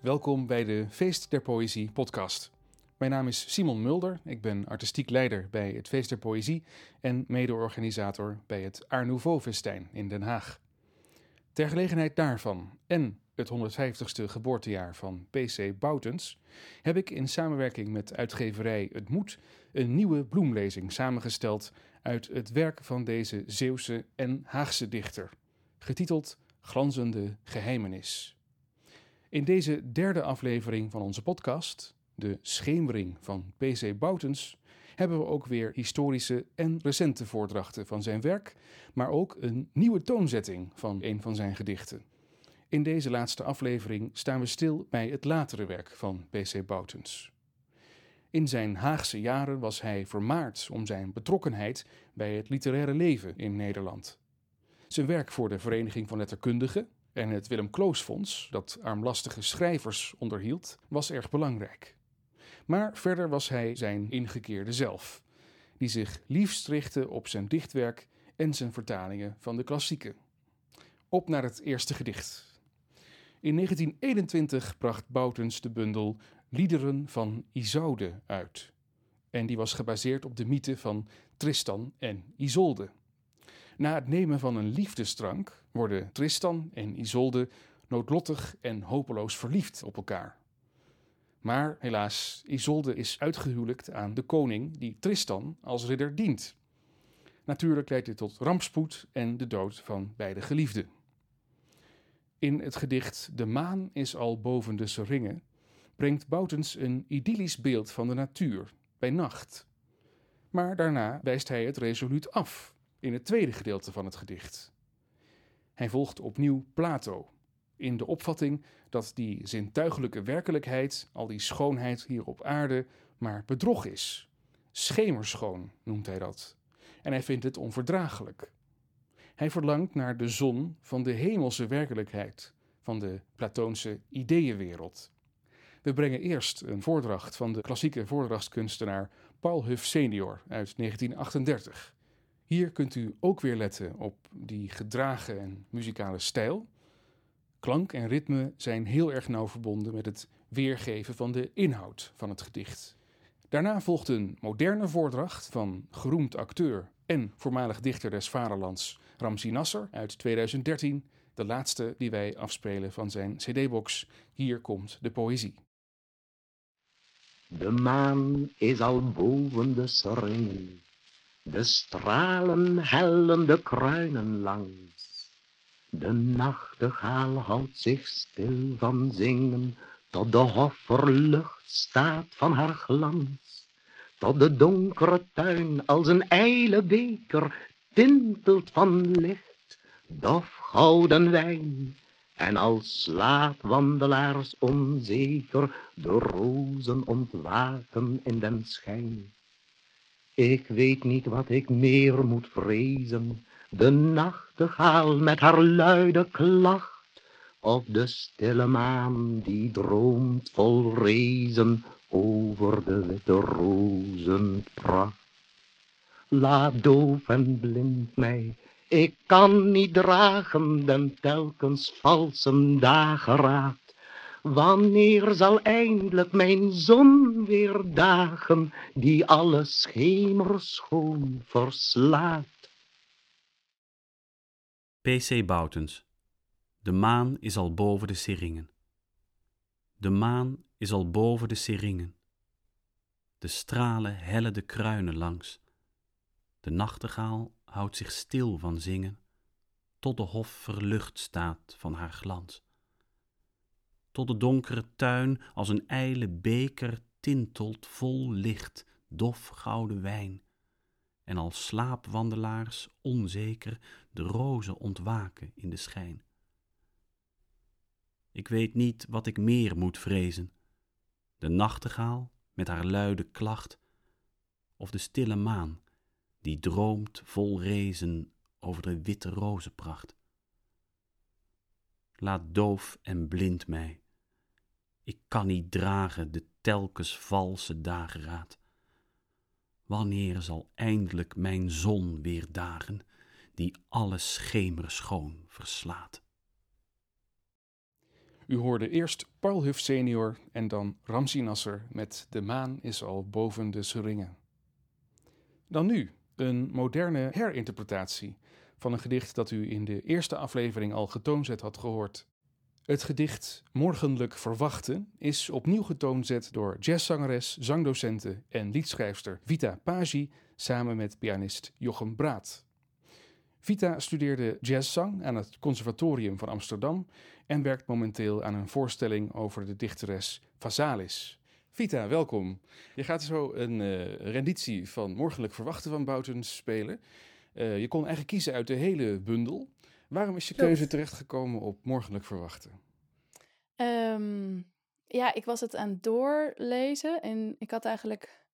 Welkom bij de Feest der Poëzie podcast. Mijn naam is Simon Mulder, ik ben artistiek leider bij het Feest der Poëzie en mede-organisator bij het Art Nouveau Festijn in Den Haag. Ter gelegenheid daarvan en het 150ste geboortejaar van PC Boutens, heb ik in samenwerking met uitgeverij Het Moed een nieuwe bloemlezing samengesteld uit het werk van deze Zeeuwse en Haagse dichter, getiteld Glanzende Geheimenis. In deze derde aflevering van onze podcast, De Schemering van PC Boutens, hebben we ook weer historische en recente voordrachten van zijn werk, maar ook een nieuwe toonzetting van een van zijn gedichten. In deze laatste aflevering staan we stil bij het latere werk van PC Boutens. In zijn Haagse jaren was hij vermaard om zijn betrokkenheid bij het literaire leven in Nederland. Zijn werk voor de Vereniging van Letterkundigen en het Willem Kloosfonds, dat armlastige schrijvers onderhield, was erg belangrijk. Maar verder was hij zijn ingekeerde zelf, die zich liefst richtte op zijn dichtwerk en zijn vertalingen van de klassieken. Op naar het eerste gedicht. In 1921 bracht Boutens de bundel Liederen van Isolde uit. En die was gebaseerd op de mythe van Tristan en Isolde. Na het nemen van een liefdesdrank worden Tristan en Isolde noodlottig en hopeloos verliefd op elkaar. Maar helaas, Isolde is uitgehuwelijkt aan de koning die Tristan als ridder dient. Natuurlijk leidt dit tot rampspoed en de dood van beide geliefden. In het gedicht De maan is al boven de seringen brengt Boutens een idyllisch beeld van de natuur bij nacht. Maar daarna wijst hij het resoluut af in het tweede gedeelte van het gedicht. Hij volgt opnieuw Plato, in de opvatting dat die zintuigelijke werkelijkheid, al die schoonheid hier op aarde, maar bedrog is. Schemerschoon noemt hij dat. En hij vindt het onverdraaglijk. Hij verlangt naar de zon van de hemelse werkelijkheid, van de Platoonse ideeënwereld. We brengen eerst een voordracht van de klassieke voordrachtskunstenaar Paul Huff senior uit 1938. Hier kunt u ook weer letten op die gedragen en muzikale stijl. Klank en ritme zijn heel erg nauw verbonden met het weergeven van de inhoud van het gedicht. Daarna volgt een moderne voordracht van geroemd acteur en voormalig dichter des vaderlands Ramzi Nasser uit 2013, de laatste die wij afspelen van zijn CD-box Hier komt de poëzie. De maan is al boven de seringen, de stralen hellen de kruinen langs. De nachtegaal houdt zich stil van zingen, tot de hofferlucht staat van haar glans. Tot de donkere tuin als een ijle beker tintelt van licht, dof gouden wijn. En als slaapwandelaars onzeker de rozen ontwaken in den schijn. Ik weet niet wat ik meer moet vrezen, de nachtegaal met haar luide klacht, of de stille maan die droomt vol rezen over de witte rozenpracht. Laat doof en blind mij, ik kan niet dragen den telkens valse dageraad. Wanneer zal eindelijk mijn zon weer dagen, die alle schemer schoon verslaat? PC Boutens. De maan is al boven de seringen. De maan is al boven de seringen. De stralen hellen de kruinen langs. De nachtegaal houdt zich stil van zingen, tot de hof verlucht staat van haar glans. Tot de donkere tuin als een ijle beker tintelt vol licht, dof gouden wijn, en als slaapwandelaars onzeker de rozen ontwaken in de schijn. Ik weet niet wat ik meer moet vrezen, de nachtegaal met haar luide klacht, of de stille maan die droomt vol rezen over de witte rozenpracht. Laat doof en blind mij. Ik kan niet dragen de telkens valse dageraad. Wanneer zal eindelijk mijn zon weer dagen, die alle schemer schoon verslaat? U hoorde eerst Paul Huff senior en dan Ramzi Nasser met De maan is al boven de seringen. Dan nu een moderne herinterpretatie van een gedicht dat u in de eerste aflevering al getoonzet had gehoord. Het gedicht Morgenlijk Verwachten is opnieuw getoonzet door jazzzangeres, zangdocente en liedschrijfster Vita Pagi samen met pianist Jochem Braat. Vita studeerde jazzzang aan het Conservatorium van Amsterdam en werkt momenteel aan een voorstelling over de dichteres Vasalis. Vita, welkom. Je gaat zo een uh, renditie van Morgenlijk Verwachten van Bouten spelen. Uh, je kon eigenlijk kiezen uit de hele bundel. Waarom is je Klopt. keuze terechtgekomen op Morgenlijk Verwachten? Um, ja, ik was het aan het doorlezen en ik had eigenlijk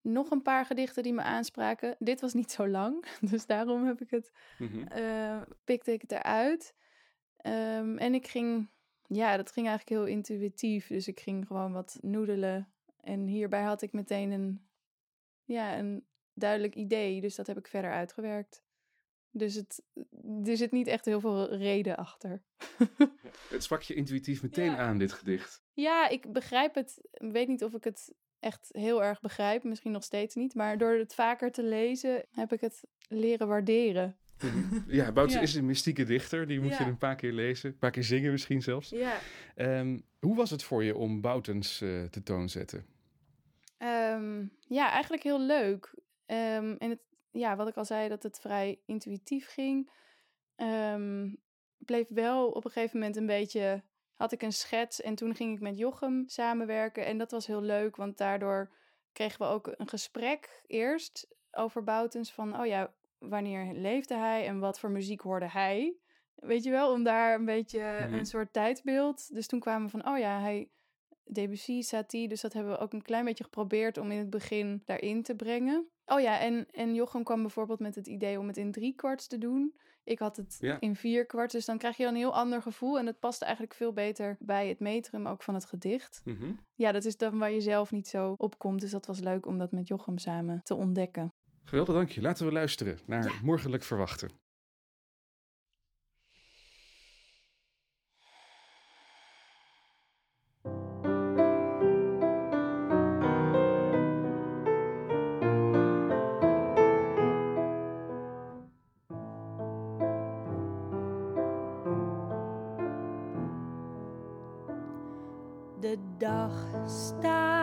nog een paar gedichten die me aanspraken. Dit was niet zo lang, dus daarom heb ik het, mm -hmm. uh, pikte ik het eruit. Um, en ik ging, ja, dat ging eigenlijk heel intuïtief. Dus ik ging gewoon wat noedelen. En hierbij had ik meteen een, ja, een duidelijk idee. Dus dat heb ik verder uitgewerkt. Dus het, er zit niet echt heel veel reden achter. het sprak je intuïtief meteen ja. aan, dit gedicht. Ja, ik begrijp het. Ik weet niet of ik het echt heel erg begrijp. Misschien nog steeds niet. Maar door het vaker te lezen heb ik het leren waarderen. Ja, Bouts ja. is een mystieke dichter. Die moet ja. je een paar keer lezen. Een paar keer zingen misschien zelfs. Ja. Um, hoe was het voor je om Boutens uh, te toonzetten? Um, ja, eigenlijk heel leuk. Um, en het, ja, wat ik al zei, dat het vrij intuïtief ging. bleef wel op een gegeven moment een beetje... Had ik een schets en toen ging ik met Jochem samenwerken. En dat was heel leuk, want daardoor kregen we ook een gesprek eerst over Boutens. Van, oh ja, wanneer leefde hij en wat voor muziek hoorde hij. Weet je wel, om daar een beetje een soort tijdbeeld. Dus toen kwamen we van, oh ja, hij Debussy, Satie. Dus dat hebben we ook een klein beetje geprobeerd om in het begin daarin te brengen. Oh ja, en, en Jochem kwam bijvoorbeeld met het idee om het in drie kwarts te doen. Ik had het ja. in vier kwart, dus dan krijg je een heel ander gevoel. En dat past eigenlijk veel beter bij het metrum ook van het gedicht. Mm -hmm. Ja, dat is dan waar je zelf niet zo op komt. Dus dat was leuk om dat met Jochem samen te ontdekken. Geweldig, dank je. Laten we luisteren naar ja. Morgenlijk Verwachten. De dag staat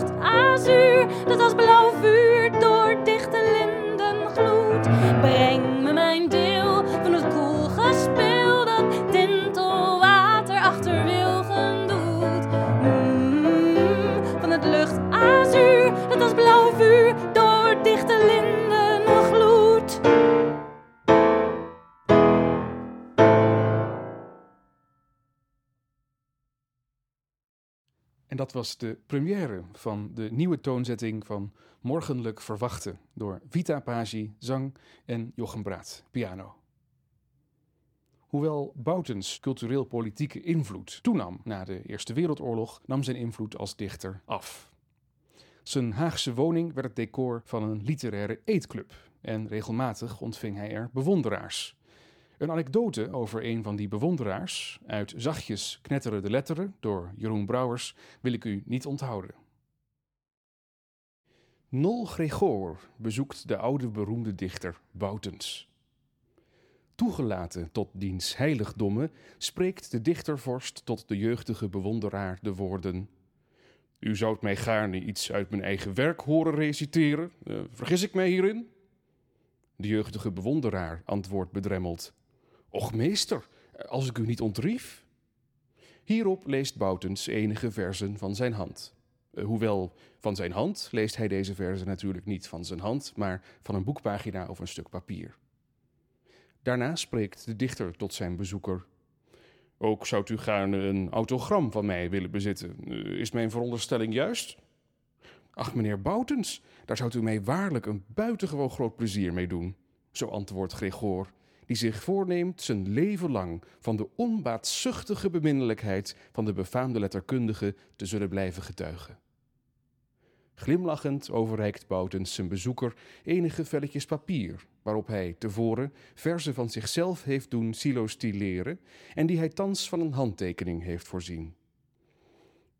luchtazuur dat als blauw vuur dat was de première van de nieuwe toonzetting van Morgenlijk Verwachten door Vita Pagi, zang en Jochem Braat, piano. Hoewel Boutens cultureel-politieke invloed toenam na de Eerste Wereldoorlog, nam zijn invloed als dichter af. Zijn Haagse woning werd het decor van een literaire eetclub en regelmatig ontving hij er bewonderaars. Een anekdote over een van die bewonderaars, uit Zachtjes knetteren de letteren door Jeroen Brouwers, wil ik u niet onthouden. Nol Gregor bezoekt de oude beroemde dichter Boutens. Toegelaten tot diens heiligdommen spreekt de dichtervorst tot de jeugdige bewonderaar de woorden: U zoudt mij gaarne iets uit mijn eigen werk horen reciteren. Eh, vergis ik mij hierin? De jeugdige bewonderaar antwoordt bedremmeld: Och meester, als ik u niet ontrief. Hierop leest Boutens enige verzen van zijn hand. Eh, hoewel van zijn hand leest hij deze verzen natuurlijk niet van zijn hand, maar van een boekpagina of een stuk papier. Daarna spreekt de dichter tot zijn bezoeker. Ook zou u gaarne een autogram van mij willen bezitten. Eh, Is mijn veronderstelling juist? Ach, meneer Boutens, daar zou u mij waarlijk een buitengewoon groot plezier mee doen. Zo antwoordt Gregor, die zich voorneemt zijn leven lang van de onbaatzuchtige beminnelijkheid van de befaamde letterkundige te zullen blijven getuigen. Glimlachend overreikt Boutens zijn bezoeker enige velletjes papier, waarop hij tevoren verzen van zichzelf heeft doen silostileren en die hij thans van een handtekening heeft voorzien.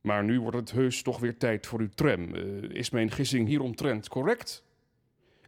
Maar nu wordt het heus toch weer tijd voor uw tram. Eh, is mijn gissing hieromtrent correct?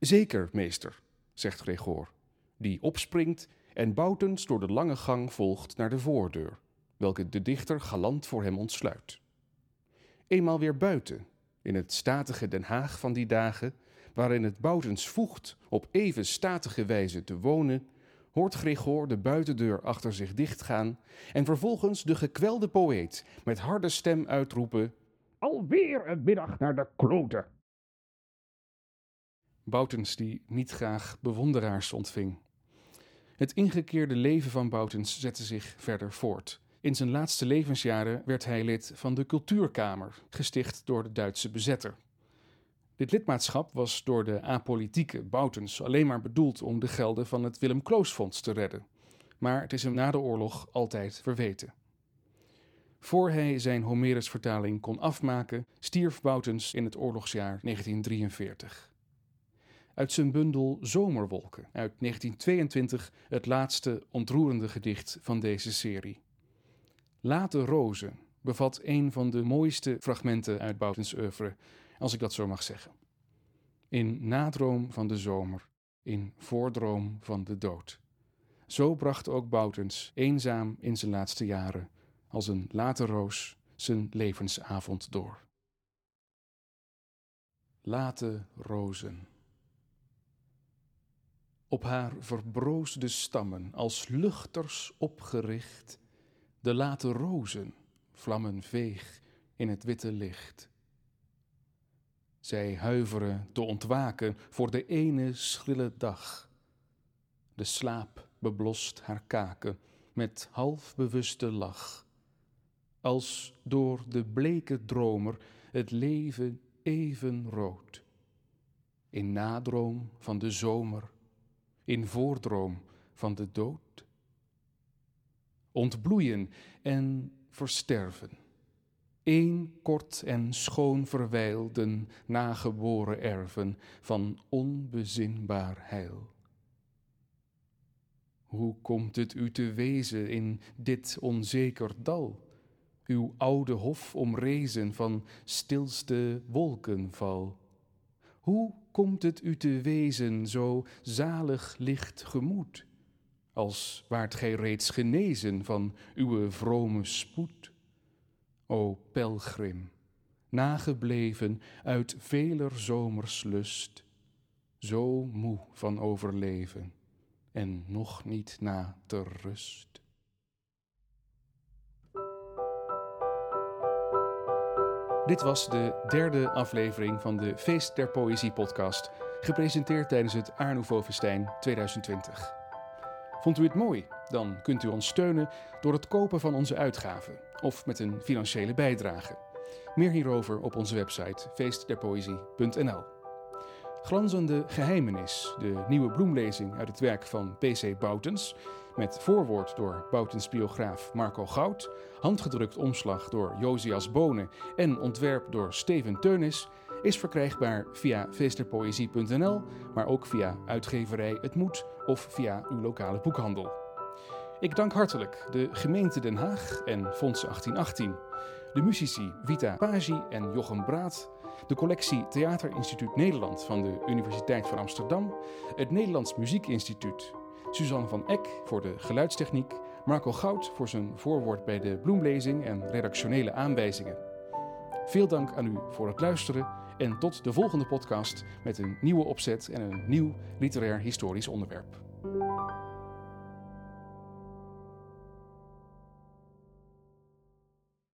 Zeker, meester, zegt Gregor, die opspringt en Boutens door de lange gang volgt naar de voordeur, welke de dichter galant voor hem ontsluit. Eenmaal weer buiten, in het statige Den Haag van die dagen, waarin het Boutens voegt op even statige wijze te wonen, hoort Gregor de buitendeur achter zich dichtgaan en vervolgens de gekwelde poëet met harde stem uitroepen: Alweer een middag naar de kloten. Boutens die niet graag bewonderaars ontving. Het ingekeerde leven van Boutens zette zich verder voort. In zijn laatste levensjaren werd hij lid van de Cultuurkamer, gesticht door de Duitse bezetter. Dit lidmaatschap was door de apolitieke Boutens alleen maar bedoeld om de gelden van het Willem Kloosfonds te redden. Maar het is hem na de oorlog altijd verweten. Voor hij zijn Homerus-vertaling kon afmaken, stierf Boutens in het oorlogsjaar 1943. Uit zijn bundel Zomerwolken uit 1922 het laatste ontroerende gedicht van deze serie. Late Rozen bevat een van de mooiste fragmenten uit Boutens oeuvre, als ik dat zo mag zeggen. In nadroom van de zomer, in voordroom van de dood. Zo bracht ook Boutens, eenzaam in zijn laatste jaren, als een late roos, zijn levensavond door. Late rozen. Op haar verbroosde stammen, als luchters opgericht, de late rozen vlammen veeg in het witte licht. Zij huiveren te ontwaken voor de ene schrille dag. De slaap beblost haar kaken met half bewuste lach. Als door de bleke dromer het leven even rood. In nadroom van de zomer, in voordroom van de dood. Ontbloeien en versterven. Eén kort en schoon verwijlden nageboren erven van onbezinbaar heil. Hoe komt het u te wezen in dit onzeker dal? Uw oude hof omrezen van stilste wolkenval. Hoe komt het u te wezen zo zalig licht gemoed, als waart gij reeds genezen van uw vrome spoed? O pelgrim, nagebleven uit veler zomers lust, zo moe van overleven en nog niet na ter rust. Dit was de derde aflevering van de Feest der Poëzie podcast, gepresenteerd tijdens het Art Festijn 2020. Vond u het mooi? Dan kunt u ons steunen door het kopen van onze uitgaven of met een financiële bijdrage. Meer hierover op onze website feestderpoëzie.nl. Glanzende Geheimenis, de nieuwe bloemlezing uit het werk van P.C. Boutens, met voorwoord door Boutens biograaf Marco Goud, handgedrukt omslag door Josias Bonen en ontwerp door Steven Teunis, is verkrijgbaar via feesterpoëzie.nl, maar ook via uitgeverij Het Moed of via uw lokale boekhandel. Ik dank hartelijk de gemeente Den Haag en Fonds 1818, de muzici Vita Pagi en Jochem Braat, de collectie Theaterinstituut Nederland van de Universiteit van Amsterdam, het Nederlands Muziekinstituut, Suzanne van Eck voor de geluidstechniek, Marco Goud voor zijn voorwoord bij de bloemlezing en redactionele aanwijzingen. Veel dank aan u voor het luisteren en tot de volgende podcast met een nieuwe opzet en een nieuw literair historisch onderwerp.